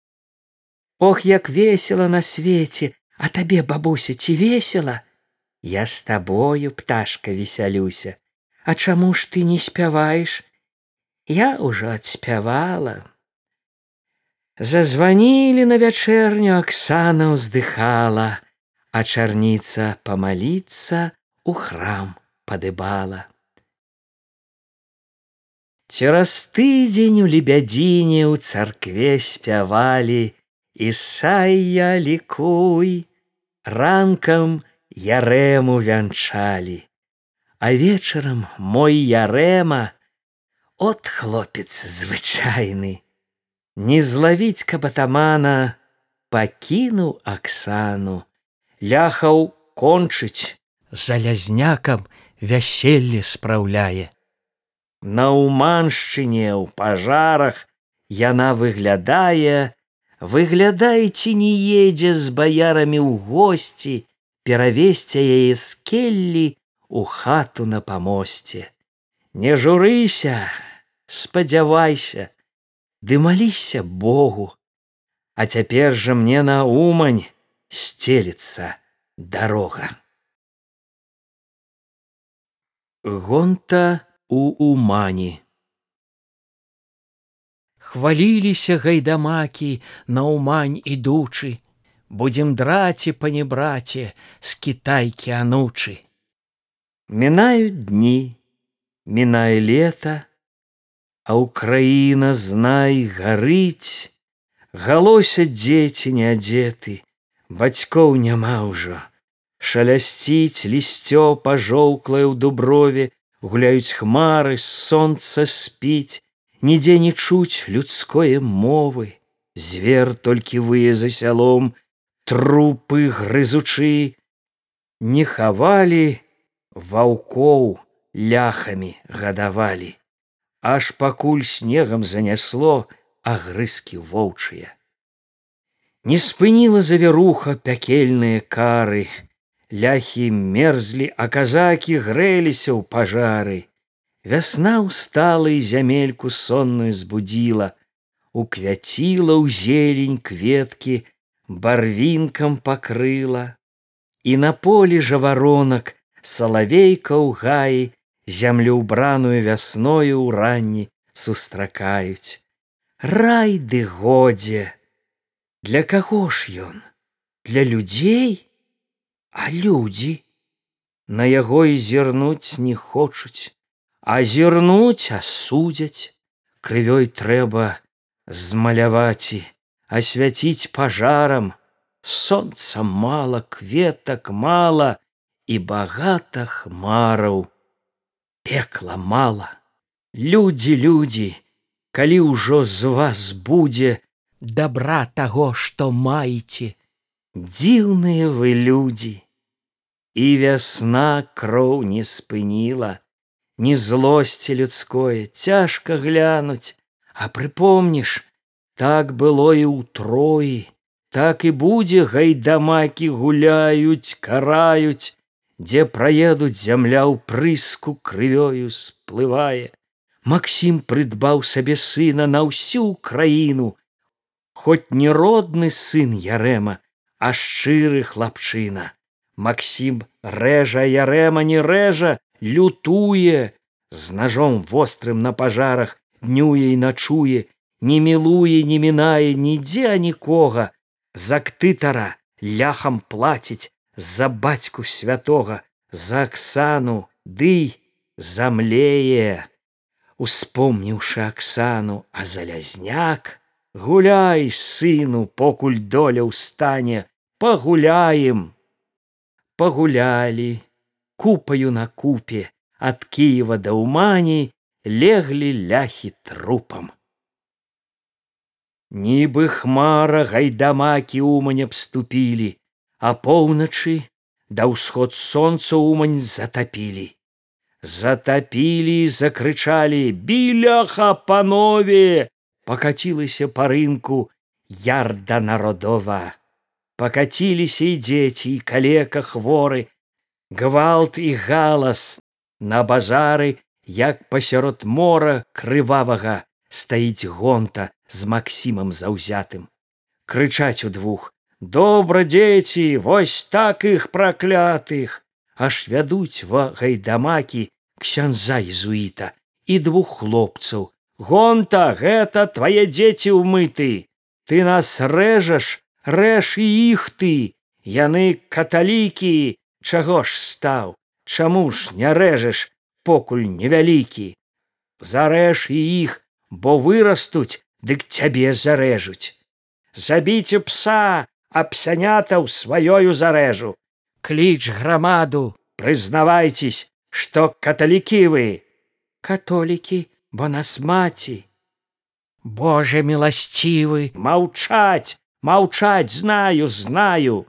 A: Ох, як весело на свеце, а табе бабуся ці весела, Я з табою пташка весялюся, А чаму ж ты не спяваеш? Я ўжо адспявала. Зазванілі на вячэрню Аксана ўздыхала, а чарніца памаліцца у храм падыбала. Цераз тыдзень у лебядзіне ў царкве спявалі Ісая лікуй, ранкам ярэму вянчалі, А вечарам мой ярэма от хлопец звычайны. Не злавіць кабатамана пакінуў Аксану, ляхаў кончыць, залязнякам вяселле спраўляе. На ўманшчыне ў пажарах яна выглядае, выглядаеце не едзе з баярамі ў госці, перавесці яе з келлі у хату на памосце. Не журыся, спадзявайся, ды маліся Богу, А цяпер жа мне на умань сцелецца дарога. Гонта у умані.
B: Хваліліся гайдамакі на ўмань ідучы, будзем драці панебраце з кітайкі анучы.
A: Мінаюць дні, мінае лета, а ўкраіна знай гарыць, галося дзеці не адзеты, бацькоў няма ўжо. Шалясціць лісцё пажоўклае ў дуброве гуляюць хмары сонца спіць. Нідзе не чуць людское мовы звер толькі вые за сялом. Трупы грызучы не хавалі ваўкоў ляхамі гадавалі аж пакуль снегам занясло агрызкі воўчыя не спыніла завіруха пякельныя кары ляхі мерзлі, а казакі грэліся ў пажары. Вясна устала і зямельку сонную збудзіла, уквяціла ў зелень кветкі, барвінкам пакрыла. І на полі жаваронак салавейка ў гаі зямлю ўбраную вясною ў ранні сустракаюць. Рай ды годзе! Для каго ж ён? Для людзей? А людзі на яго і зірнуць не хочуць, а зірнуць асудзяць, крывёй трэба змаляваць і асвяціць пажарам, Сонца мала кветак мала і багата хмараў. Пекла мала. Людзі, людзі, калі ўжо з вас будзе
B: добра таго, што маеце,
A: дзіўныя вы людзі і вясна кроў не спыніла ні злосці людское цяжка глянуць а прыпомніш так было і ў троі так і будзе гайдамакі гуляюць караюць дзе праедуць зямля ў прыску крывёю сплывае. Максім прыдбаў сабе сына на ўсю краіну. Хоць не родны сын ярэма а шчыры хлапчына. Максім рэжа ярэма не рэжа, лютуе, з ножом вострым на пажарах днюе і начуе, не мілуе, не мінае нідзе нікога, за ктытара ляхам плаціць за бацьку святога, за аксану ды замлее. Успомніўшы аксану, а залязняк, гуляй сыну покуль доля ў стане пагуляем пагулялі купаю на купе ад кіева да ўмані леглі ляхі трупам нібы хмара гайдамакі умань абступілі а поўначы да ўсход сонца умань затапілі. Затапілі закрычалі біляха панове! Пакацілася па рынку ярда народова. Покатились и дети, и калека хворы, гвалт і галас на базары, як пасярод мора крывавага стаіць гонта з Масімам заўзятым. Крычаць удвух: добра дзеці, вось так іх праклятых, аж вядуць ва гайдамакі ксянза езуіта і двух хлопцаў. Гонта, гэта твае дзеці ўмыты, ты нас рэжаш, рэш і іх ты. Яны каталікі. Чаго ж стаў? Чаму ж не рэжаш покуль невялікі? Зарэж і іх бо вырастуць дык цябе зарэжуць. Забіце пса абсянятаў сваёю зарэжу. Кліч грамаду. Прызнавайцесь што каталікі вы. Католікі бо нас маці.
B: Боже міласцівы.
A: Маўчаць Маўчаць знаю, знаю.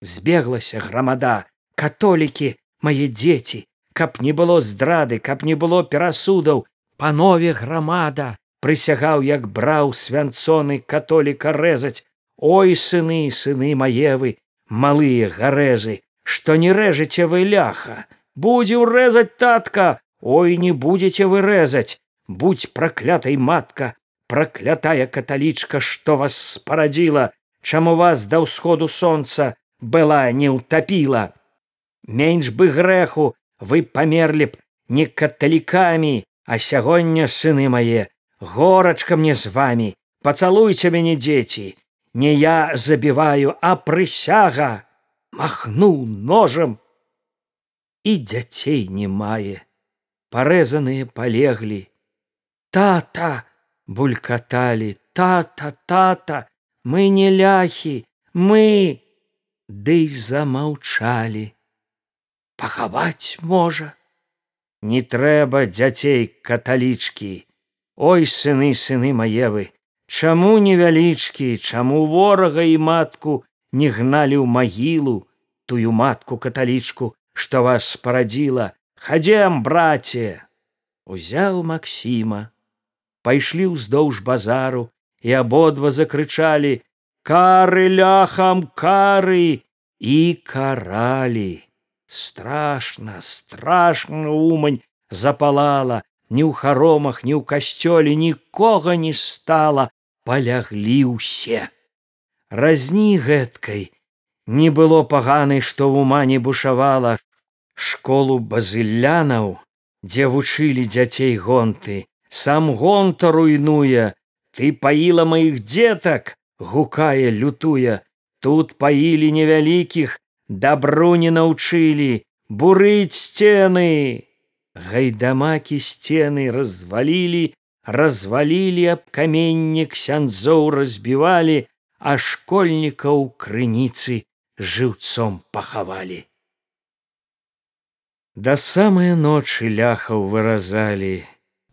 A: Збеглася грамада, католікі, мае дзеці, каб не было здрады, каб не было перасудаў,
B: панове грамада,
A: прысягаў, як браў свянцоны католіка рэзаць. Ой сыны, сыны маевы, малыя гарэзы, што не рэжаце вы ляха, будзем рэзаць татка, Ой не будзеце вы рэзаць, будь праклятай матка, проклятая каталічка что вас спарадзіла чаму вас да ўсходу сонца была не ўтапіла менш бы грэху вы памерлі б не каталікамі, а сягоння сыны мае, горачка мне з вами, пацалуйце мяне дзеці, не я забіваю, а прысяга, махнуў ножам і дзяцей не мае, парэзаныя палеглі. Тата булькаталі, тата, тата, мы не ляхі, мы, Дый замаўчалі. Пахаваць можа. Не трэба дзяцей каталічкі. Ой сыны сыны маевы, Чаму невялічкі, чаму ворага і матку не гналі ў магілу, тую матку каталічку, што вас спарадзіла, хадзем браце! Узяў Масіма пайшлі ўздоўж базару і абодва закрычалі кары ляхам кары! І каралі. Страшна страшна умань запалала ні ў харомах ні ў касцёле нікога не стала паляглі ўсе. Разні гэткай. Не было паганай што ў умане бушавала школу базылянаў дзе вучылі дзяцей гонты. Сам гонта руйнуе. Ты паіла маіх дзетак гукае лютуе. Тут паілі невялікіх дабру не наўчылі. Бурыць сцены! Гайдамакі сцены развалілі развалілі аб каменне ксяндзоў разбівалі а школьнікаў крыніцы жыўцом пахавалі Да самыя ночы ляхаў выразалі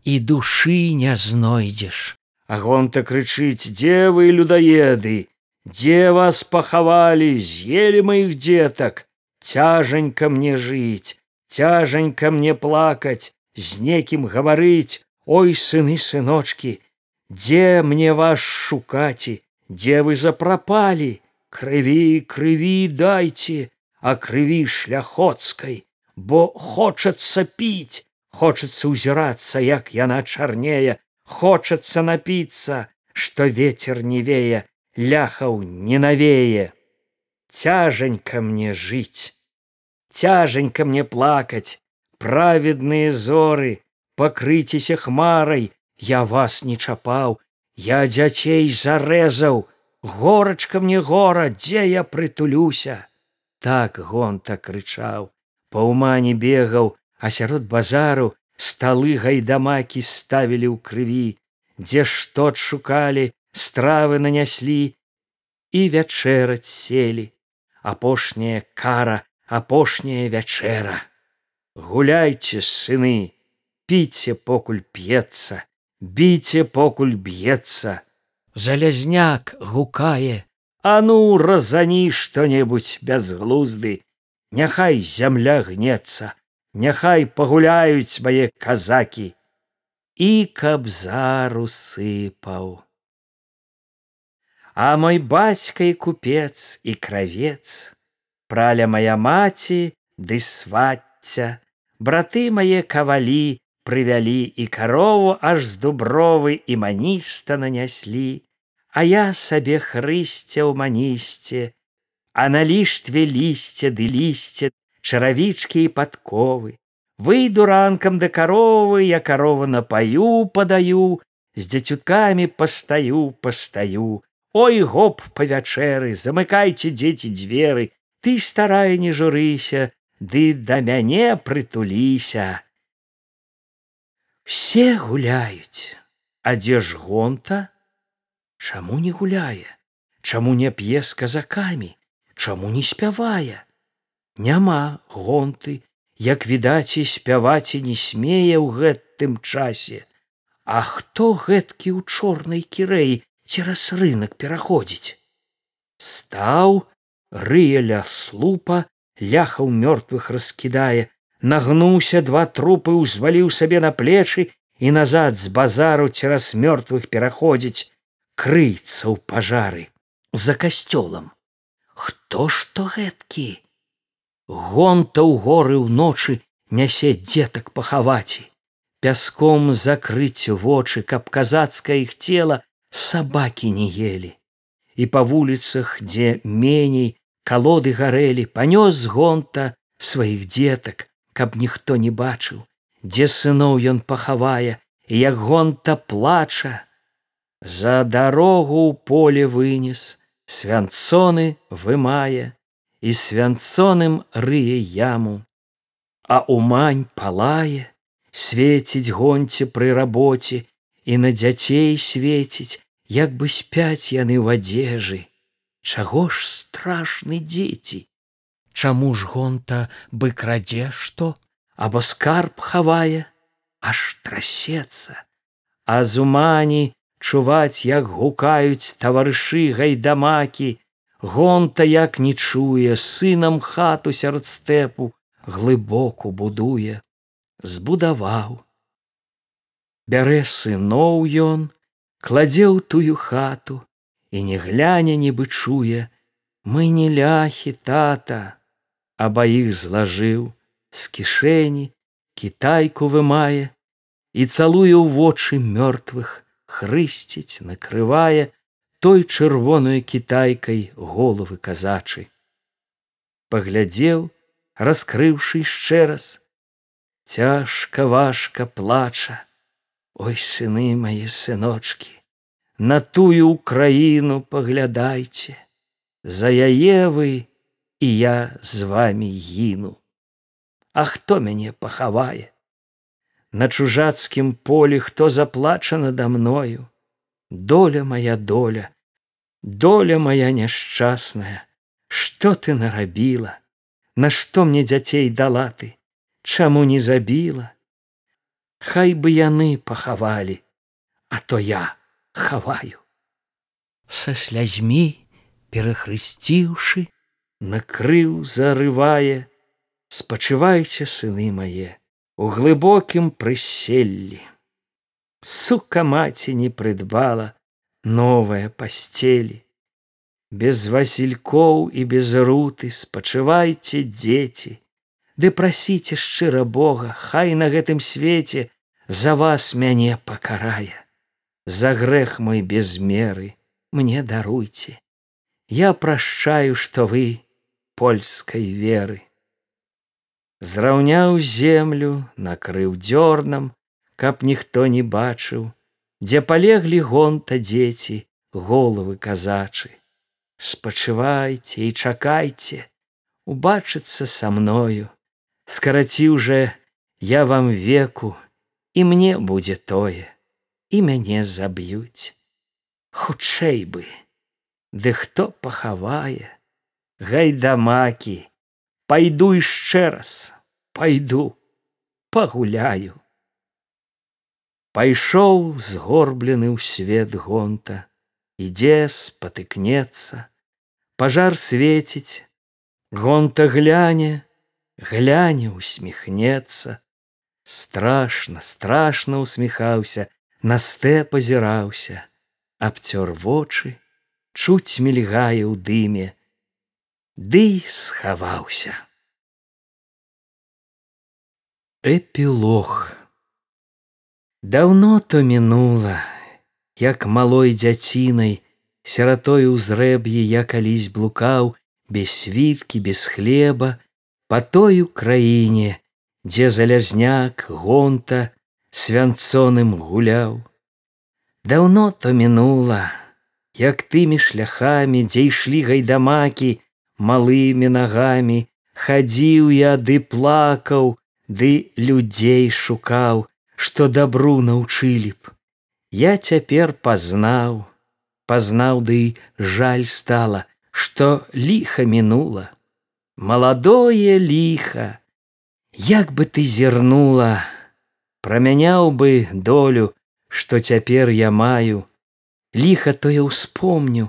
B: і душы не знойдзеш.
A: Агонта крычыць, дзе вы людаеды, Дзе вас пахавалі, з'елі маіх дзетак, цяжанька мне жыць, цяжанька мне плакаць, з некім гаварыць, Ой сыны сыночки, дзе мне вас шукаці, дзе вы запрапалі, крыві крыві дайце, а крыві шляхоцкай бо хочацца піць, хочацца ўзірацца, як яна чарнее, хочацца напіцца, што ветер не вее, ляхаў не навее. Цяжанька мне жыць, Цяжанька мне плакаць, праведныя зоры, пакрыцеся хмарай, я вас не чапаў, я дзяцей зарэзаў, горачка мне гора, дзе я прытулюся. Так гонта крычаў па ўмане бегаў, а сярод базару сталы гайдамакі ставілі ў крыві, дзе што шукалі, стравы наняслі і вячэраць селі, апошняя кара, апошняя вячэра. Гуляйце сыны, піце покуль п'ецца, біце покуль б'ецца.
B: Залязняк гукае,
A: А ну разані што-небудзь бязглузды, Няхай зямля гнецца, няхай пагуляюць мае казакі і каб зару сыпаў. А мой бацька і купец і кравец, праля моя маці ды свацця, браты мае кавалі прывялі і карову аж з дубровы і маніста наняслі, А я сабе хрысця ў манісце, а на ліштве лісце ды лісце чаравічкі і падковы выйду ранкам да каровы я карова напаю падаю з дзецюткамі пастаю пастаю ой гоп па вячэры замыкайце дзеці дзверы ты старая не журыся ды да мяне прытуліся все гуляюць. А дзе ж гонта? Чаму не гуляе? Чаму не п'е з казакамі? Чаму не спявае? Няма гонты. Як відаць і спяваць і не смее ў гэтым часе. А хто гэткі ў чорнай кірэі цераз рынок пераходзіць? Стаў рыяля слупа ляхаў мёртвых раскідае нагнуўся два трупы ўзваліў сабе на плечы і назад з базару цераз мёртвых пераходзіць крыцца ў пажары за касцёлам. Хто ж то гэткі? Гонта ў горы ўночы нясе дзетак пахаваці пяском закрыць вочы каб казацкае іх цела сабакі не ели і па вуліцах дзе меней калоды гарэлі панёс гонта сваіх дзетак каб ніхто не бачыў, дзе сыноў ён пахавае, як гонта плача. За дарогу ў поле вынес, свянцоны вымае і свянцоным рые яму. А умань палае, свеціць гонце пры рабоце і на дзяцей свеціць, як бы спяць яны ў адзежы. Чаго ж страшны дзеці?
B: Чаму ж гонта бы крадзе што?
A: Або скарб хавае, аж трасецца, А з умані чуваць, як гукаюць таварышы гайдамакі, Гонта як не чуе, сынам хату сярод стэпу глыбоку будуе, збудаваў. Бярэ сыноў ён, кладзе ў тую хату і не гляне нібы чуе, мы не ляхі тата, абаіх злажыў з кішэні кітайку вымае і цалуе ў вочы мёртвых хрысціць накрывае той чырвоную кітайкай головы казачы паглядзеў раскрыўшы яшчэ раз цяжка важка плача ой сыны мае сыночки на тую украіну паглядайце за яе вы і я з вами гіну. А хто мяне пахавае? На чужацкім полі хто заплача надо мною? Доля моя доля доля моя няшчасная. Что ты нарабіла? На што мне дзяцей дала ты? Чаму не забіла? Хай бы яны пахавалі а то я хаваю.
B: Са слязьмі перахрысціўшы
A: накрыў зарывае спачывайце сыны мае у глыбокім прыселлі. Сука маці не прыдбала новая пасцелі. Без васількоў і без руты спачывайце дзеці. Ды прасіце шчыра бога хай на гэтым свеце за вас мяне пакарае. За грэх мой без меры мне даруйце. Я прашчаю што вы польскай веры. Зраўняў землю накрыў дзёрнам каб ніхто не бачыў дзе палеглі гонта дзеці головы казачы. Спачывайце і чакайце убачыцца са мною. Скараціў жа я вам веку і мне будзе тое і мяне заб'юць. Хутчэй бы ды хто пахавае гайдамакі. Пойду яшчэ раз. Пойду пагуляю. Пайшоў згорблены ў свет гонта. Ідзе спатыкнецца. Пажар свеціць. Гонта гляне гляне усміхнецца. Страшно страшно усміхаўся. На стэп азіраўся. Абцёр вочы. Чуць мільгае ў дыме ды схаваўся. Эпілог Даўно то мінула, як малой дзяцінай, сяратой узрэб'е я калісь блукаў, без світкі, без хлеба, па той краіне, дзе залязняк гонта свянцоным гуляў. Даўно то мінула, як тымі шляхамі, дзе ішлі гайдамакі, малымі нагамі хадзіў я ды плакаў ды людзей шукаў што дабру наўчылі б. Я цяпер пазнаў пазнаў ды жаль стала што ліха мінула. Маладое ліха як бы ты зірнула прамяняў бы долю што цяпер я маю. Ліха тое ўспомню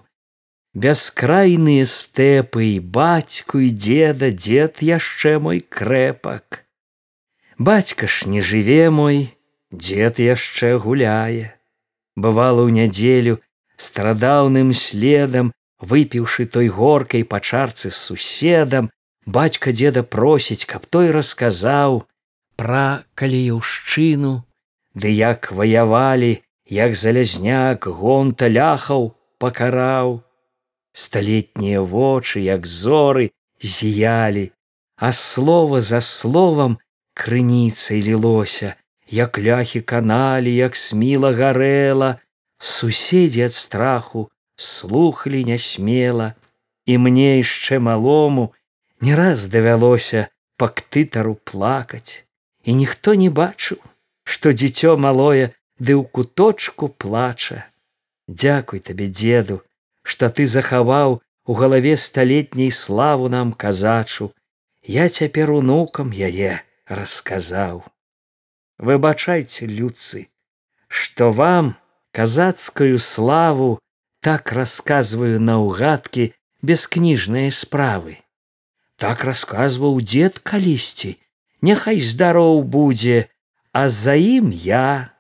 A: бяскрайныя стэпы і бацьку і деда дзед яшчэ мой крэпак. Бацька ж не жыве мой дзед яшчэ гуляе. Бывала ў нядзелю страдаўным следам выпіўшы той горкай па чарцы з суседам бацька деда просіць каб той расказаў
B: пра каліўшчыну
A: ды як ваявалі як залязняк гонта ляхаў пакараў сталетнія вочы як зоры зіялі а слова за словам крыніцай лілося, як ляхі каналі, як сміла гарэла, суседзі ад страху слухалі нясмела, і мне яшчэ малому не раз давялося па ктытару плакаць, і ніхто не бачыў, што дзіцё малое ды ў куточку плача. Дякуй табе, деду, што ты захаваў у галаве сталетняй славу нам казачу, я цяпер унукам яе расказаў. Выбачайце людцы, што вам казацкую славу так расказваю наўгадкі бескніжныя справы. Так расказваў дзед калісьці, няхай здароў будзе, а за ім я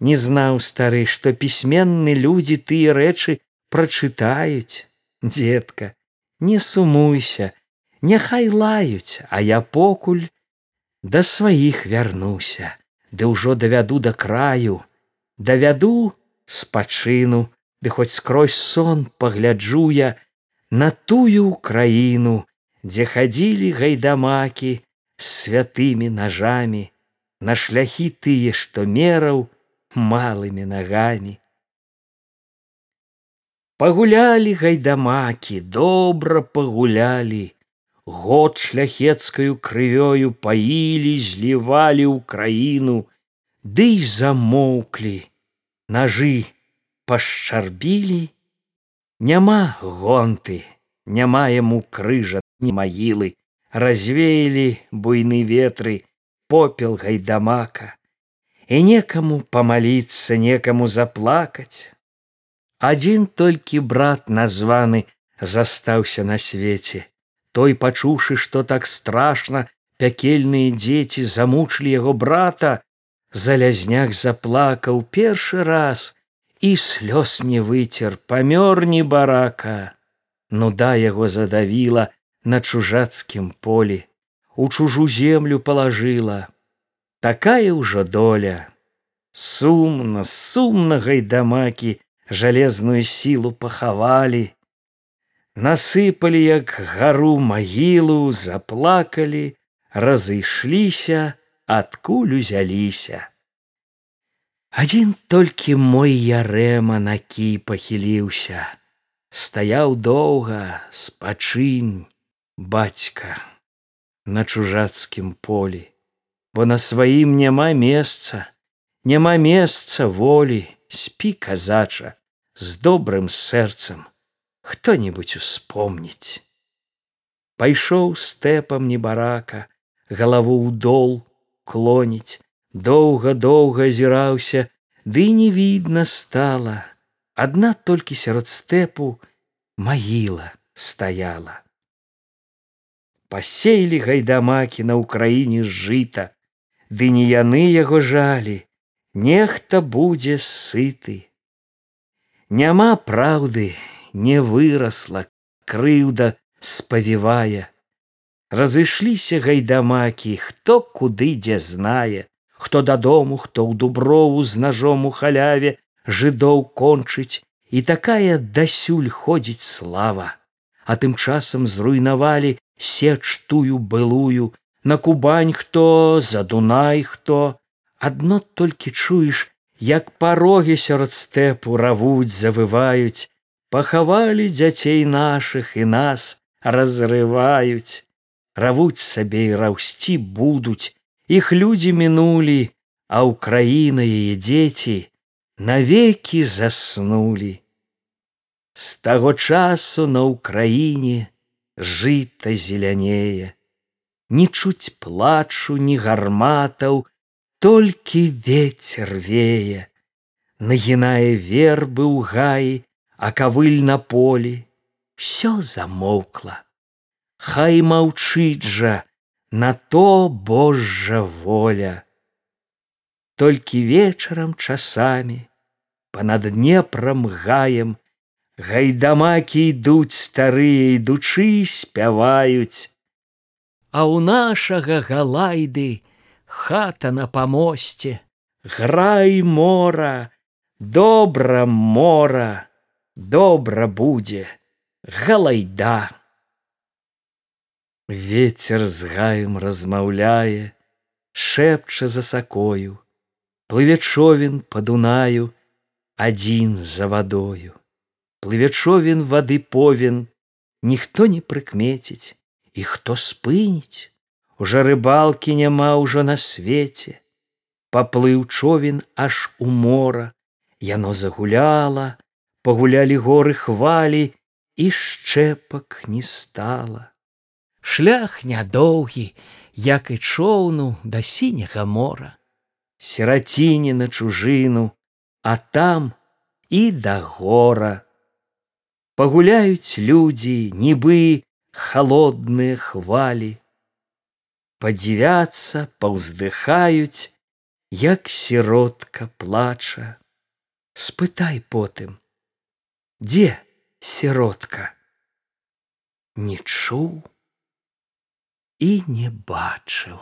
A: не знаў стары, што пісьменны людзі тыя рэчы прачытаюць детка не сумуйся няхай лаюць а я покуль да сваіх вярнуся ды ўжо давяду да краю давяду спачыну ды хоць скрозь сон пагляджу я на тую краіну дзе хадзілі гайдамакі з святымі нажамі на шляхі тыя што мераў малымі нагамі Пагулялі гайдамакі, добра пагулялі. Год шляхецкаю крывёю паілі, злівалі ў краіну, Ды і замоўклі, Нажы пашчарбілі, Няма гонты, няма яму крыжа не магілы, развеялі буйны ветры, попел гайдамака, І некаму памаліцца, некаму заплакаць, адзін толькі брат названы застаўся на свеце. Той пачуўшы што так страшна пякельныя дзеці замучылі яго брата залязняк заплакаў першы раз і слёз не выцер памёр не барака. Нуда яго задавіла на чужацкім полі у чужу землю палажыла. Такая ўжо доля. Сумна сумна гайдамакі жалезную сілу пахавалі, насыпалі як гару магілу, заплакалі, разышліся, адкуль узяліся. Адзін толькі мой ярэма на кі пахіліўся, стаяў доўга спачынь бацька на чужацкім полі, бо на сваім няма месца, няма месца волі, спі казача, з добрым сэрцам хто-нибудь успомніць пайшоў стэпам небарака галаву ў дол клоніць доўга-доўга азіраўся ды не відно стала адна толькі сярод стэпу магіла стаяла пасеялі гайдамакі на ўкраіне жыта ды не яны яго жалі нехта будзе сыты няма праўды не вырасла крыўда спавівае. Разышліся гайдамакі хто куды дзе знае хто дадому хто ў дуброву з ножом у халяве жыдоў кончыць і такая дасюль ходзіць слава. А тым часам зруйнавалі сеч тую былую на кубань хто за дунай хто. Адно толькі чуеш як парогі сярод стэпу равуць завываюць пахавалі дзяцей нашых і нас разрываюць. Равуць сабе і раўсці будуць іх людзі мінулі а ўкраіна яе дзеці навекі заснулі. З таго часу на ўкраіне жыта зелянее. Не чуць плачу ні гарматаў толькі ветер вее нагінае вербы ў гаі а кавыль на полі. Все замоўкла хай маўчыць жа на то божжа воля. Толькі вечарам часамі панад днепром гаем гайдамакі ідуць старыя ідучы спяваюць. А у нашага галайды хата на памосце грай мора добра мора добра будзе галайда. Ветер з гаем размаўляе шэпча за сакою, плыве човен па дунаю, адзін за вадою. Плыве човен вады повен, ніхто не прыкмеціць, і хто спыніць, Ужо рыбалкі няма ўжо на свеце. Паплыў човен аж у мора, Яно загуляла, пагулялі горы хвалі, і шчэпак не стала.
B: Шлях нядоўгі, як і чоўну да сіняга мора.
A: Сераціне на чужыну, а там і да гора. Пагуляюць людзі, нібы холодныя хвалі. Падзівяцца, паўздыхаюць, як сіротка плача. Спытай потым, дзе сіротка? Не чуў і не бачыў.